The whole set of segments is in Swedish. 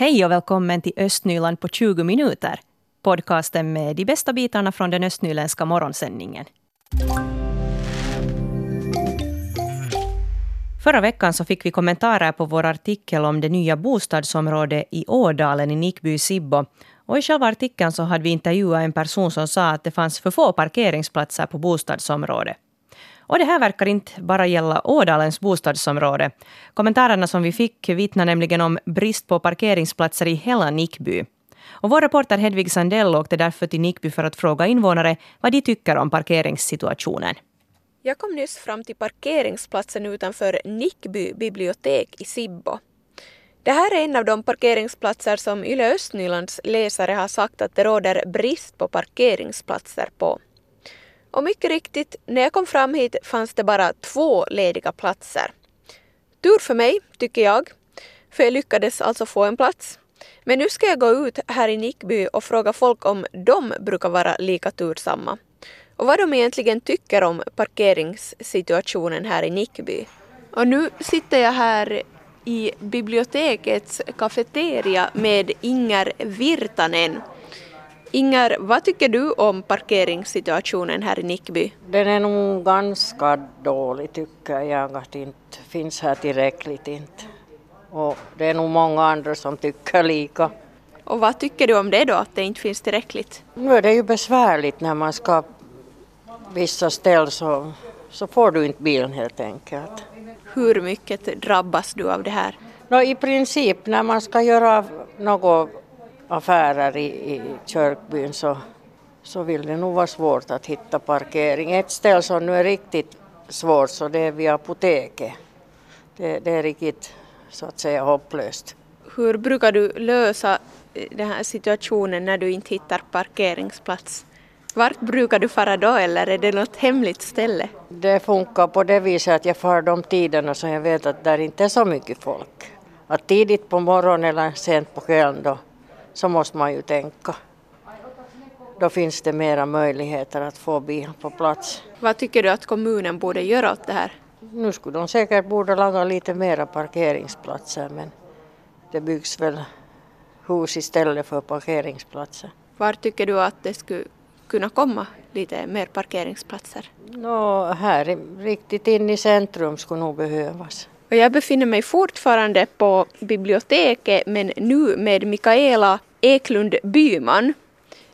Hej och välkommen till Östnyland på 20 minuter. Podcasten med de bästa bitarna från den östnyländska morgonsändningen. Förra veckan så fick vi kommentarer på vår artikel om det nya bostadsområdet i Ådalen i Nickby Sibbo. Och I själva artikeln så hade vi intervjuat en person som sa att det fanns för få parkeringsplatser på bostadsområdet. Och det här verkar inte bara gälla Ådalens bostadsområde. Kommentarerna som vi fick vittnar nämligen om brist på parkeringsplatser i hela Nickby. Och vår reporter Hedvig Sandell åkte därför till Nickby för att fråga invånare vad de tycker om parkeringssituationen. Jag kom nyss fram till parkeringsplatsen utanför Nickby bibliotek i Sibbo. Det här är en av de parkeringsplatser som Yle Östnylands läsare har sagt att det råder brist på parkeringsplatser på. Och mycket riktigt, när jag kom fram hit fanns det bara två lediga platser. Tur för mig, tycker jag, för jag lyckades alltså få en plats. Men nu ska jag gå ut här i Nickby och fråga folk om de brukar vara lika tursamma och vad de egentligen tycker om parkeringssituationen här i Nickby. Och nu sitter jag här i bibliotekets kafeteria med Inger Virtanen. Inger, vad tycker du om parkeringssituationen här i Nickby? Den är nog ganska dålig tycker jag, att det inte finns här tillräckligt inte. Och det är nog många andra som tycker lika. Och vad tycker du om det då, att det inte finns tillräckligt? Nu är det ju besvärligt när man ska vissa ställen så, så får du inte bilen helt enkelt. Hur mycket drabbas du av det här? No, I princip när man ska göra några affärer i, i Körkbyn så, så vill det nog vara svårt att hitta parkering. Ett ställe som nu är riktigt svårt så det är vid apoteket. Det, det är riktigt så att säga hopplöst. Hur brukar du lösa den här situationen när du inte hittar parkeringsplats? Vart brukar du fara då eller är det något hemligt ställe? Det funkar på det viset att jag far de tiderna som jag vet att där inte är så mycket folk. Att tidigt på morgonen eller sent på kvällen då, så måste man ju tänka. Då finns det mera möjligheter att få bil på plats. Vad tycker du att kommunen borde göra åt det här? Nu skulle de säkert borde laga lite mera parkeringsplatser men det byggs väl hus istället för parkeringsplatser. Var tycker du att det skulle kunna komma lite mer parkeringsplatser? No, här riktigt in i centrum skulle nog behövas. Och jag befinner mig fortfarande på biblioteket men nu med Mikaela Eklund Byman.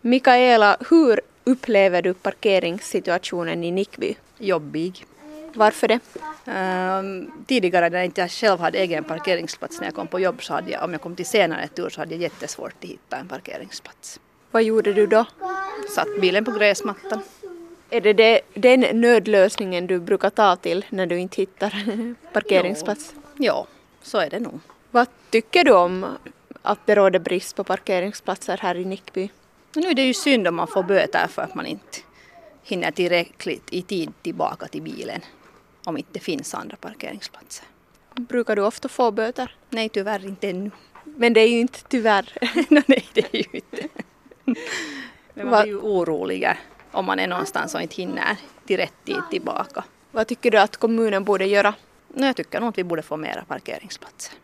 Mikaela, hur upplever du parkeringssituationen i Nickby? Jobbig. Varför det? Um, tidigare när jag inte själv hade egen parkeringsplats när jag kom på jobb så hade jag, om jag kom till senare tur så hade jag jättesvårt att hitta en parkeringsplats. Vad gjorde du då? Satt bilen på gräsmattan. Är det, det den nödlösningen du brukar ta till när du inte hittar parkeringsplats? Ja, så är det nog. Vad tycker du om att det råder brist på parkeringsplatser här i Nickby? Nu är det ju synd om man får böter för att man inte hinner tillräckligt i tid tillbaka till bilen om inte det finns andra parkeringsplatser. Brukar du ofta få böter? Nej, tyvärr inte ännu. Men det är ju inte tyvärr. Nej, det är ju inte. Men man blir ju orolig om man är någonstans och inte hinner till rätt tid tillbaka. Vad tycker du att kommunen borde göra? Jag tycker nog att vi borde få mera parkeringsplatser.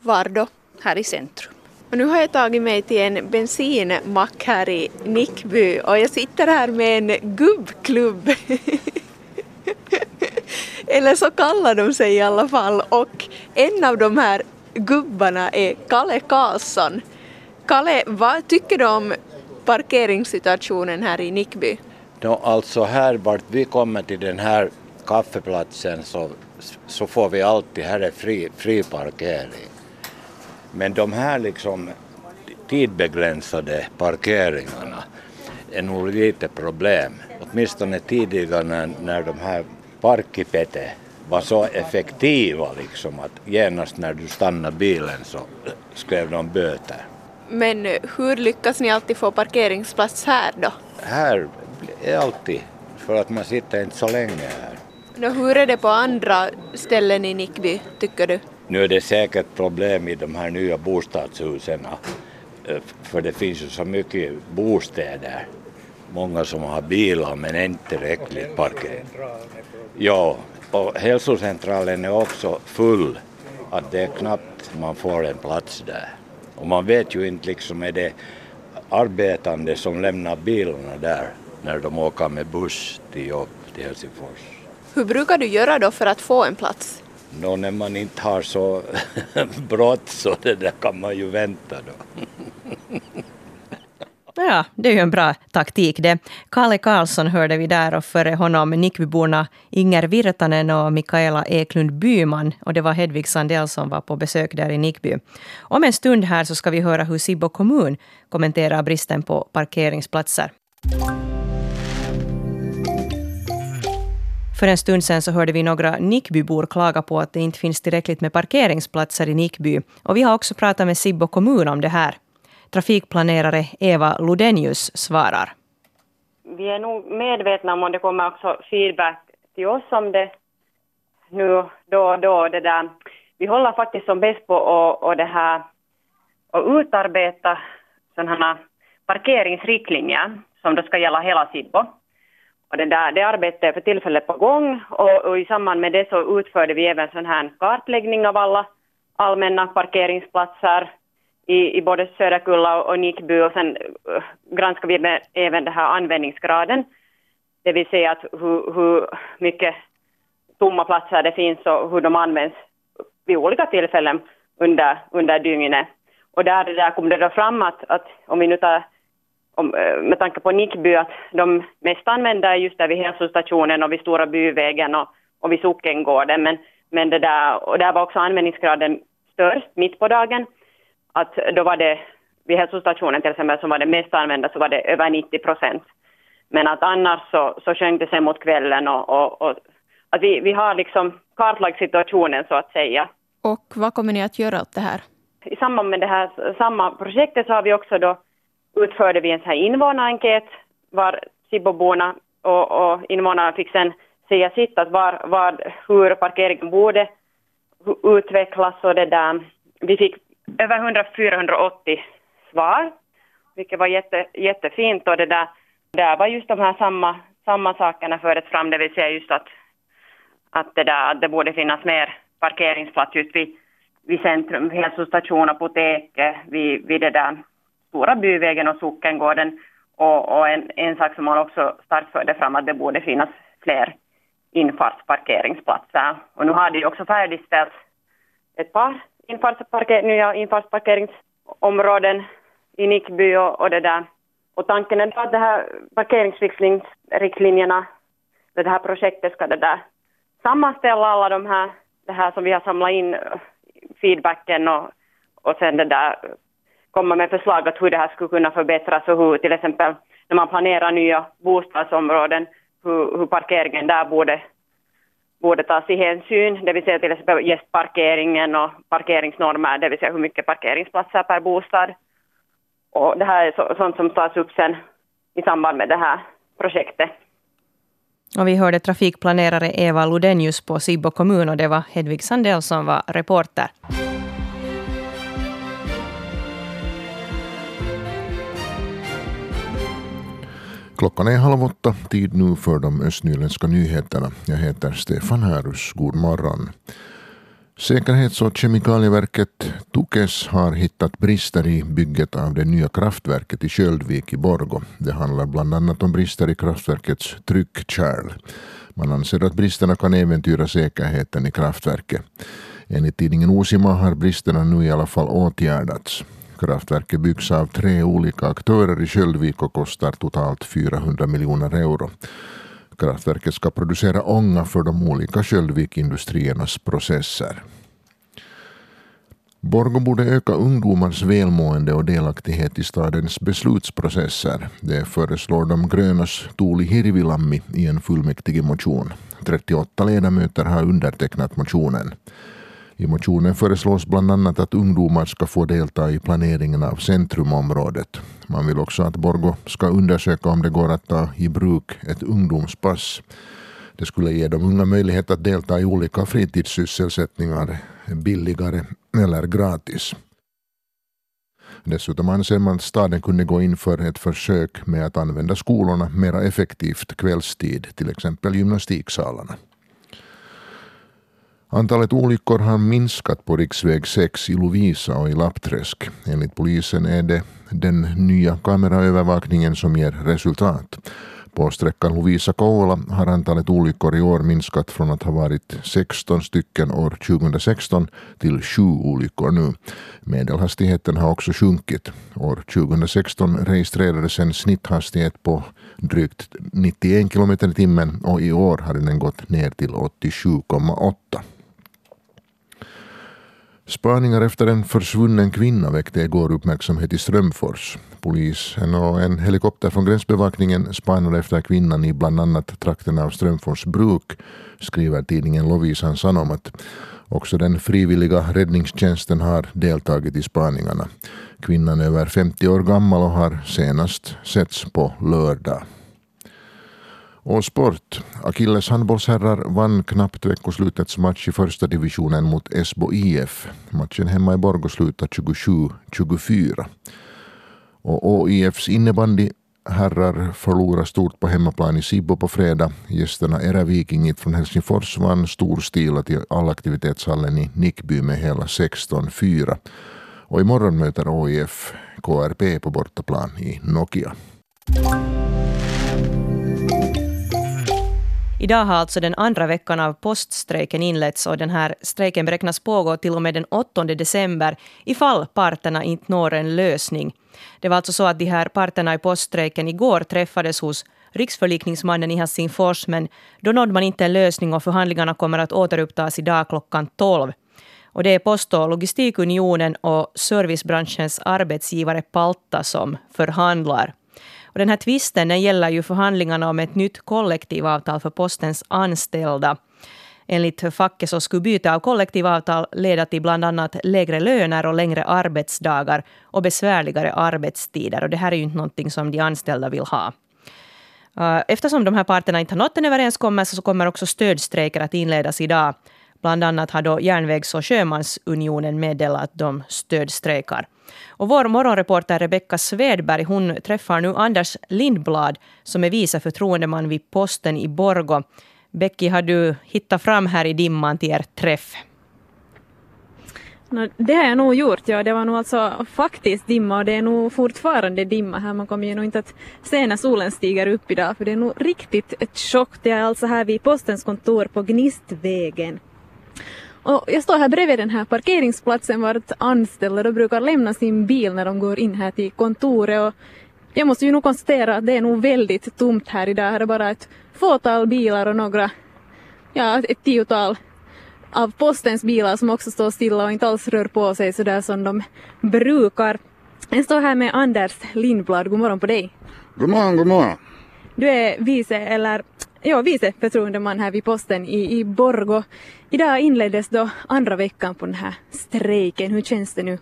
Var då? Här i centrum. Och nu har jag tagit mig till en bensinmack här i Nickby och jag sitter här med en gubbklubb. Eller så kallar de sig i alla fall och en av de här gubbarna är Kalle Karlsson. Kalle, vad tycker du om parkeringssituationen här i Nickby? No, alltså här vart vi kommer till den här kaffeplatsen så, så får vi alltid, här är fri, fri parkering. Men de här liksom tidbegränsade parkeringarna är nog lite problem. Åtminstone tidigare när, när de här parkipete var så effektiva liksom att genast när du stannade bilen så skrev de böter. Men hur lyckas ni alltid få parkeringsplats här då? Här är alltid, för att man sitter inte så länge här. Nå, hur är det på andra ställen i Nickby, tycker du? Nu är det säkert problem i de här nya bostadshusen, eh, för det finns ju så mycket bostäder. Många som har bilar men inte tillräckligt parkering. Ja, och hälsocentralen är också full, att det är knappt man får en plats där. Och man vet ju inte liksom är det arbetande som lämnar bilarna där när de åker med buss till jobb till Helsingfors. Hur brukar du göra då för att få en plats? Nå, när man inte har så brått så det där kan man ju vänta då. Ja, det är ju en bra taktik det. Kalle Karlsson hörde vi där och före honom Nickbyborna Inger Virtanen och Mikaela Eklund Byman. Och det var Hedvig Sandell som var på besök där i Nickby. Om en stund här så ska vi höra hur Sibbo kommun kommenterar bristen på parkeringsplatser. För en stund sedan så hörde vi några Nickbybor klaga på att det inte finns tillräckligt med parkeringsplatser i Nickby. Och vi har också pratat med Sibbo kommun om det här. Trafikplanerare Eva Ludenius svarar. Vi är nog medvetna om, och det kommer också feedback till oss om det nu då och då. Det där. Vi håller faktiskt som bäst på att och det här, och utarbeta sådana parkeringsriktlinjer som då ska gälla hela Sibbo. Och det, där, det arbetet är för tillfället på gång och, och, i samband med det så utförde vi även sån här kartläggning av alla allmänna parkeringsplatser i, i både Söderkulla och Nickby och sen uh, granskar vi med, även den här användningsgraden. Det vill säga att hur, hur mycket tomma platser det finns och hur de används vid olika tillfällen under, under dygnet. Och där, där kom det då fram att, att om vi nu tar om, eh, med tanke på Nickby att de mest använda är just där vid hälsostationen och vid Stora byvägen och, och vid Sockengården. Men, men det där, och där var också användningsgraden störst mitt på dagen. Att då var det vid hälsostationen till exempel som var det mest använda så var det över 90 procent. Men att annars så, så sjönk det sen mot kvällen och, och, och att vi, vi har liksom kartlagt situationen så att säga. Och vad kommer ni att göra åt det här? I samband med det här samma projektet så har vi också då utförde vi en sån här invånarenkät var Siboborna och, och invånarna fick sen säga sitt att var, var, hur parkeringen borde utvecklas och det där. Vi fick över 100-480 svar, vilket var jätte, jättefint och det där, där var just de här samma, samma sakerna fördes fram, det vill säga just att, att det där, att det borde finnas mer parkeringsplats just vid, vid centrum, hälsostation, apotek, eh, vid, vid det där Stora byvägen och Sockengården. Och, och en, en sak som man också starkt förde fram att det borde finnas fler infartsparkeringsplatser. Och nu har det ju också färdigställts ett par infartsparker, nya infartsparkeringsområden i Nickby och, och det där. Och tanken är att det här parkeringsriktlinjerna, det här projektet ska det där sammanställa alla de här, det här som vi har samlat in eh, feedbacken och, och sen det där komma med förslag att hur det här skulle kunna förbättras och hur till exempel när man planerar nya bostadsområden, hur, hur parkeringen där borde, borde tas i hänsyn, det vill säga till exempel gästparkeringen och parkeringsnormer, det vill säga hur mycket parkeringsplatser per bostad. Och det här är så, sånt som tas upp sen i samband med det här projektet. Och vi hörde trafikplanerare Eva Ludenius på Sibbo kommun och det var Hedvig Sandell som var reporter. Klockan är halv åtta, tid nu för de östnyländska nyheterna. Jag heter Stefan Härus. God morgon. Säkerhets och kemikalieverket Tukes har hittat brister i bygget av det nya kraftverket i Köldvik i Borgo. Det handlar bland annat om brister i kraftverkets tryckkärl. Man anser att bristerna kan äventyra säkerheten i kraftverket. Enligt tidningen Osima har bristerna nu i alla fall åtgärdats. Kraftverket byggs av tre olika aktörer i Sköldvik och kostar totalt 400 miljoner euro. Kraftverket ska producera ånga för de olika Köldvikindustriernas processer. Borgå borde öka ungdomars välmående och delaktighet i stadens beslutsprocesser. Det föreslår de grönas Tuuli Hirvilammi i en fullmäktigemotion. 38 ledamöter har undertecknat motionen. I motionen föreslås bland annat att ungdomar ska få delta i planeringen av centrumområdet. Man vill också att Borgo ska undersöka om det går att ta i bruk ett ungdomspass. Det skulle ge de unga möjlighet att delta i olika fritidssysselsättningar billigare eller gratis. Dessutom anser man att staden kunde gå in för ett försök med att använda skolorna mer effektivt kvällstid, till exempel gymnastiksalarna. Antalet olyckor har minskat på riksväg 6 i Lovisa och i Lappträsk. Enligt polisen är det den nya kameraövervakningen som ger resultat. På sträckan Lovisa-Kouvola har antalet olyckor i år minskat från att ha varit 16 stycken år 2016 till 7 olyckor nu. Medelhastigheten har också sjunkit. År 2016 registrerades en snitthastighet på drygt 91 kilometer i timmen och i år har den gått ner till 87,8. Spaningar efter en försvunnen kvinna väckte igår uppmärksamhet i Strömfors. Polisen och en helikopter från gränsbevakningen spanade efter kvinnan i bland annat trakten av Strömfors bruk, skriver tidningen Lovisan Sanomat. Också den frivilliga räddningstjänsten har deltagit i spaningarna. Kvinnan är över 50 år gammal och har senast setts på lördag. Och sport. Akilles handbollsherrar vann knappt veckoslutets match i första divisionen mot Esbo IF. Matchen hemma i Borgå slutade 27-24. Och OIFs innebandy herrar förlorade stort på hemmaplan i Sibbo på fredag. Gästerna Era Vikingit från Helsingfors vann storstilat i allaktivitetshallen i Nickby med hela 16-4. Och imorgon möter OIF KRP på bortaplan i Nokia. Idag har alltså den andra veckan av poststrejken inletts och den här strejken beräknas pågå till och med den 8 december ifall parterna inte når en lösning. Det var alltså så att de här parterna i poststrejken igår träffades hos riksförlikningsmannen i Helsingfors men då nådde man inte en lösning och förhandlingarna kommer att återupptas idag klockan 12. Och det är Post och logistikunionen och servicebranschens arbetsgivare Palta som förhandlar. Och den här tvisten den gäller ju förhandlingarna om ett nytt kollektivavtal för postens anställda. Enligt facket så skulle byte av kollektivavtal leda till bland annat lägre löner och längre arbetsdagar och besvärligare arbetstider. Och det här är ju inte någonting som de anställda vill ha. Eh, eftersom de här parterna inte har nått en överenskommelse så kommer också stödstrejker att inledas idag. Bland annat har då Järnvägs och sjömansunionen meddelat att de stödstrejkar. Och vår morgonreporter Rebecka Svedberg hon träffar nu Anders Lindblad som är vice förtroendeman vid posten i Borgo. Becky, har du hittat fram här i dimman till er träff? No, det har jag nog gjort, ja. Det var nog alltså faktiskt dimma och det är nog fortfarande dimma här. Man kommer ju nog inte att se när solen stiger upp idag för det är nog riktigt ett chock. Det är alltså här vid postens kontor på Gnistvägen. Och jag står här bredvid den här parkeringsplatsen vart anställda då brukar lämna sin bil när de går in här till kontoret och jag måste ju nog konstatera att det är nog väldigt tomt här idag. Här är bara ett fåtal bilar och några, ja ett tiotal av postens bilar som också står stilla och inte alls rör på sig sådär som de brukar. Jag står här med Anders Lindblad, god morgon på dig. God morgon, god morgon. Du är vice, eller ja, vice förtroendeman här vid posten i, i Borgo. Idag inleddes då andra veckan på den här strejken. Hur känns det nu?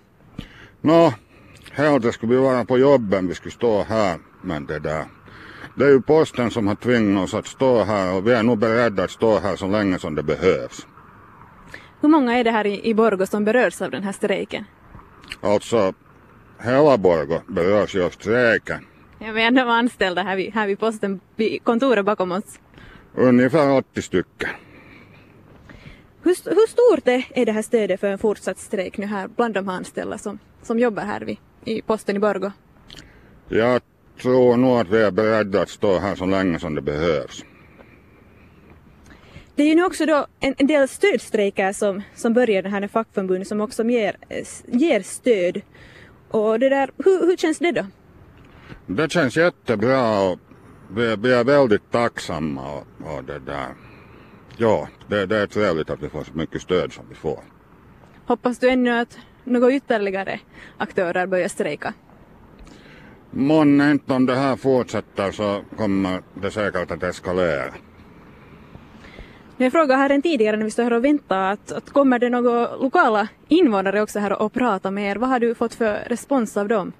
Nå, helst skulle vi vara på jobben, vi skulle stå här, men det där det är ju posten som har tvingat oss att stå här och vi är nog beredda att stå här så länge som det behövs. Hur många är det här i, i Borgo som berörs av den här strejken? Alltså, hela Borgo berörs ju av strejken. Ja, vi är ändå anställda här vid, här vid posten, vid kontoret bakom oss. Ungefär 80 stycken. Hur, hur stort är, det här stödet för en fortsatt strejk nu här bland de anställda som, som jobbar här vid, i posten i Borgo? Jag tror nog att vi är beredda att stå här så länge som det behövs. Det är ju nu också då en, en del stödstrejker som, som börjar den här fackförbundet som också ger, ger stöd. Och det där, hur, hur känns det då? Det känns jättebra och vi, är väldigt tacksamma och, och det där. Ja, det, det är trevligt att vi får så mycket stöd som vi får. Hoppas du ännu att några ytterligare aktörer börjar strejka? Månne inte om det här fortsätter så kommer det säkert att eskalera. Jag frågade här en tidigare när vi stod här och väntade att, att kommer det några lokala invånare också här och prata med er? Vad har du fått för respons av dem?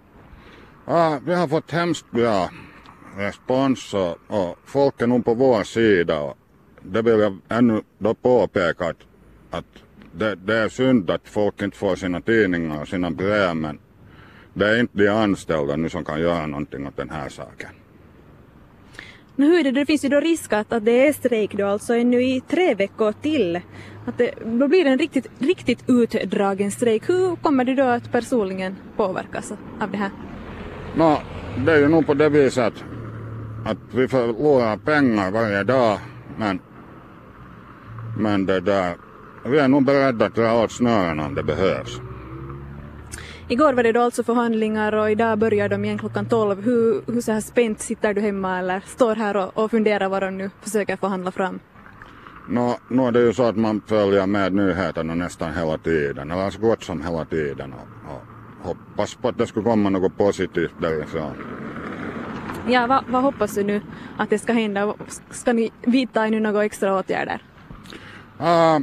Ja, vi har fått hemskt bra respons och, och folk är nog på vår sida. Och det vill jag ännu då påpeka att, att det, det är synd att folk inte får sina tidningar och sina brev men det är inte de anställda nu som kan göra någonting åt den här saken. Men hur är det, det finns ju då risk att, att det är strejk då alltså ännu i tre veckor till. Att det, då blir det en riktigt, riktigt utdragen strejk. Hur kommer du då att personligen påverkas av det här? No, det är ju nog på det viset att, att vi förlorar pengar varje dag men, men det där, vi är nog beredda att dra åt snören om det behövs. Igår var det då alltså förhandlingar och idag börjar de igen klockan 12. Hur, hur så här spänt sitter du hemma eller står här och, och funderar vad de nu försöker förhandla fram? Nå, no, det är ju så att man följer med nyheterna nästan hela tiden, eller så gott som hela tiden och, och hoppas på att det skulle komma något positivt därifrån. Ja, vad, vad hoppas du nu att det ska hända? Ska ni vidta nu några extra åtgärder? Uh,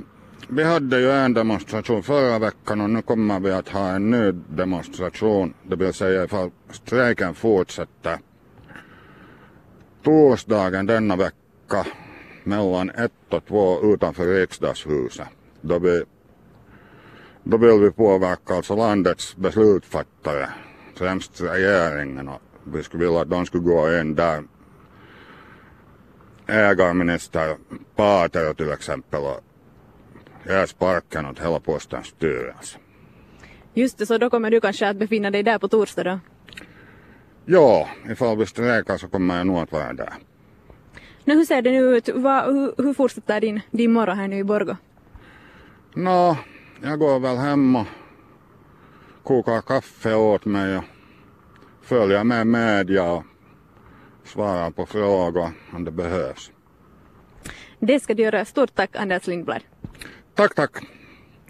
vi hade ju en demonstration förra veckan och nu kommer vi att ha en ny demonstration, det vill säga ifall strejken fortsätter. Torsdagen denna vecka mellan ett och två utanför riksdagshuset. Då, vi, då vill vi påverka alltså landets beslutsfattare, främst regeringen och vi skulle vilja att de skulle gå in där. Ägarminister Paatero till exempel och ge sparken åt hela postens styrelse. Just det, så då kommer du kanske att befinna dig där på torsdag då? Ja, ifall vi strejkar så kommer jag nog att vara där. Nu, hur ser det nu ut? Va, hur, hur fortsätter din, din morgon här nu i Borgå? Nå, jag går väl hem och kokar kaffe åt mig och följer med media och svarar på frågor om det behövs. Det ska du göra. Stort tack Anders Lindblad. Tack, tack.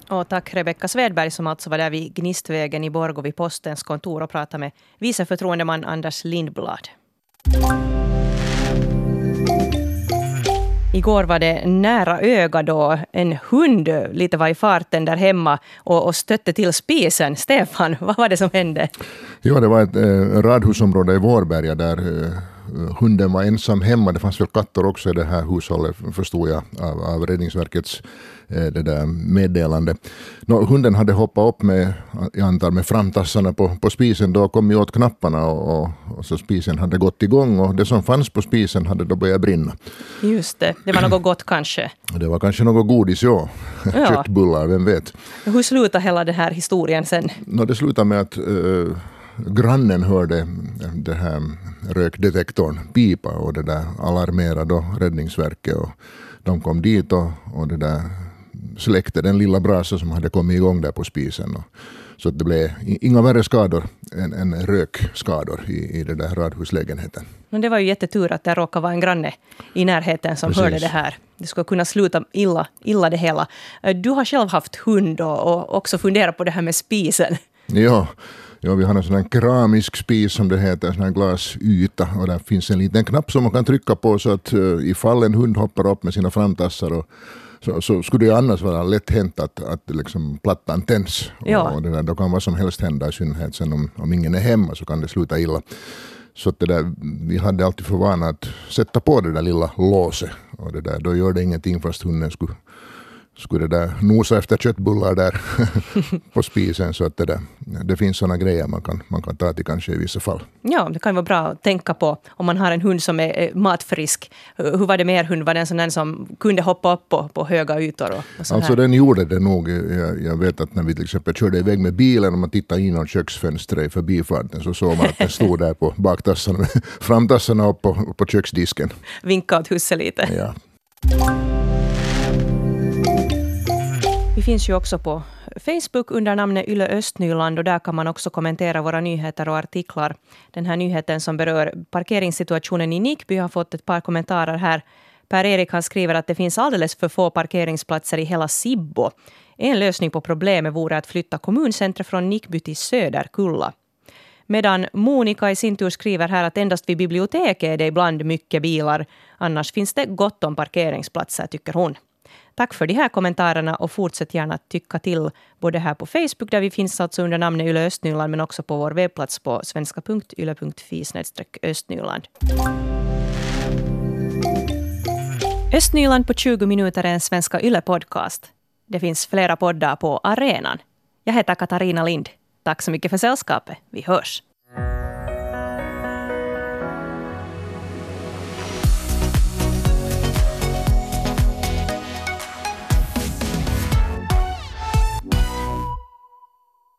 Och tack Rebecka Svedberg som alltså var där vid Gnistvägen i Borgå vid postens kontor och pratade med vice förtroendeman Anders Lindblad. Igår var det nära öga då en hund lite var i farten där hemma och, och stötte till spisen. Stefan, vad var det som hände? Ja, det var ett eh, radhusområde i Vårberga där eh, hunden var ensam hemma. Det fanns väl katter också i det här hushållet förstod jag av, av Räddningsverkets eh, det där meddelande. Nå, hunden hade hoppat upp med, jag antar med framtassarna på, på spisen då kom ju åt knapparna och, och, och, så spisen hade gått igång och det som fanns på spisen hade då börjat brinna. Just det, det var något gott kanske. Det var kanske något godis, ja. ja. Köttbullar, vem vet. Hur slutade hela den här historien sen? Nå, det slutade med att uh, grannen hörde det här rökdetektorn pipa och det där alarmerade då Räddningsverket och de kom dit och, och det där släckte den lilla brasa som hade kommit igång där på spisen. Och, så det blev inga värre skador än, än rökskador i, i den där radhuslägenheten. Men det var ju jättetur att det råkade vara en granne i närheten som Precis. hörde det här. Det skulle kunna sluta illa, illa det hela. Du har själv haft hund och, och också funderat på det här med spisen. Ja, Ja, vi har en sån här keramisk spis som det heter, en sån här glasyta och där finns en liten knapp som man kan trycka på så att uh, ifall en hund hoppar upp med sina framtassar och så, så skulle det annars vara lätt hänt att, att liksom plattan tänds. Ja. Och det där, då kan vad som helst hända, i synnerhet sen om, om ingen är hemma så kan det sluta illa. Så det där, vi hade alltid för vana att sätta på det där lilla låset. Och det där, då gör det ingenting fast hunden skulle skulle där nosa efter köttbullar där på spisen. Så att det, där, det finns sådana grejer man kan, man kan ta till kanske i vissa fall. Ja, det kan vara bra att tänka på om man har en hund som är matfrisk. Hur var det med er hund? Var det en sån som kunde hoppa upp på, på höga ytor? Och, och alltså den gjorde det nog. Jag, jag, vet att när vi till exempel körde iväg med bilen och man tittade in genom köksfönstret i förbifarten så såg man att den stod där på baktassarna, framtassarna upp på, på köksdisken. Vinka åt husse lite. Ja. Vi finns ju också på Facebook under namnet Yle Östnyland och där kan man också kommentera våra nyheter och artiklar. Den här nyheten som berör parkeringssituationen i Nickby har fått ett par kommentarer här. Per-Erik han skriver att det finns alldeles för få parkeringsplatser i hela Sibbo. En lösning på problemet vore att flytta kommuncentret från Nickby till Söderkulla. Medan Monica i sin tur skriver här att endast vid biblioteket är det ibland mycket bilar. Annars finns det gott om parkeringsplatser, tycker hon. Tack för de här kommentarerna och fortsätt gärna tycka till både här på Facebook där vi finns alltså under namnet Yle Östnyland men också på vår webbplats på svenska.yle.fi östnyland. Östnyland på 20 minuter är en Svenska Yle-podcast. Det finns flera poddar på arenan. Jag heter Katarina Lind. Tack så mycket för sällskapet. Vi hörs.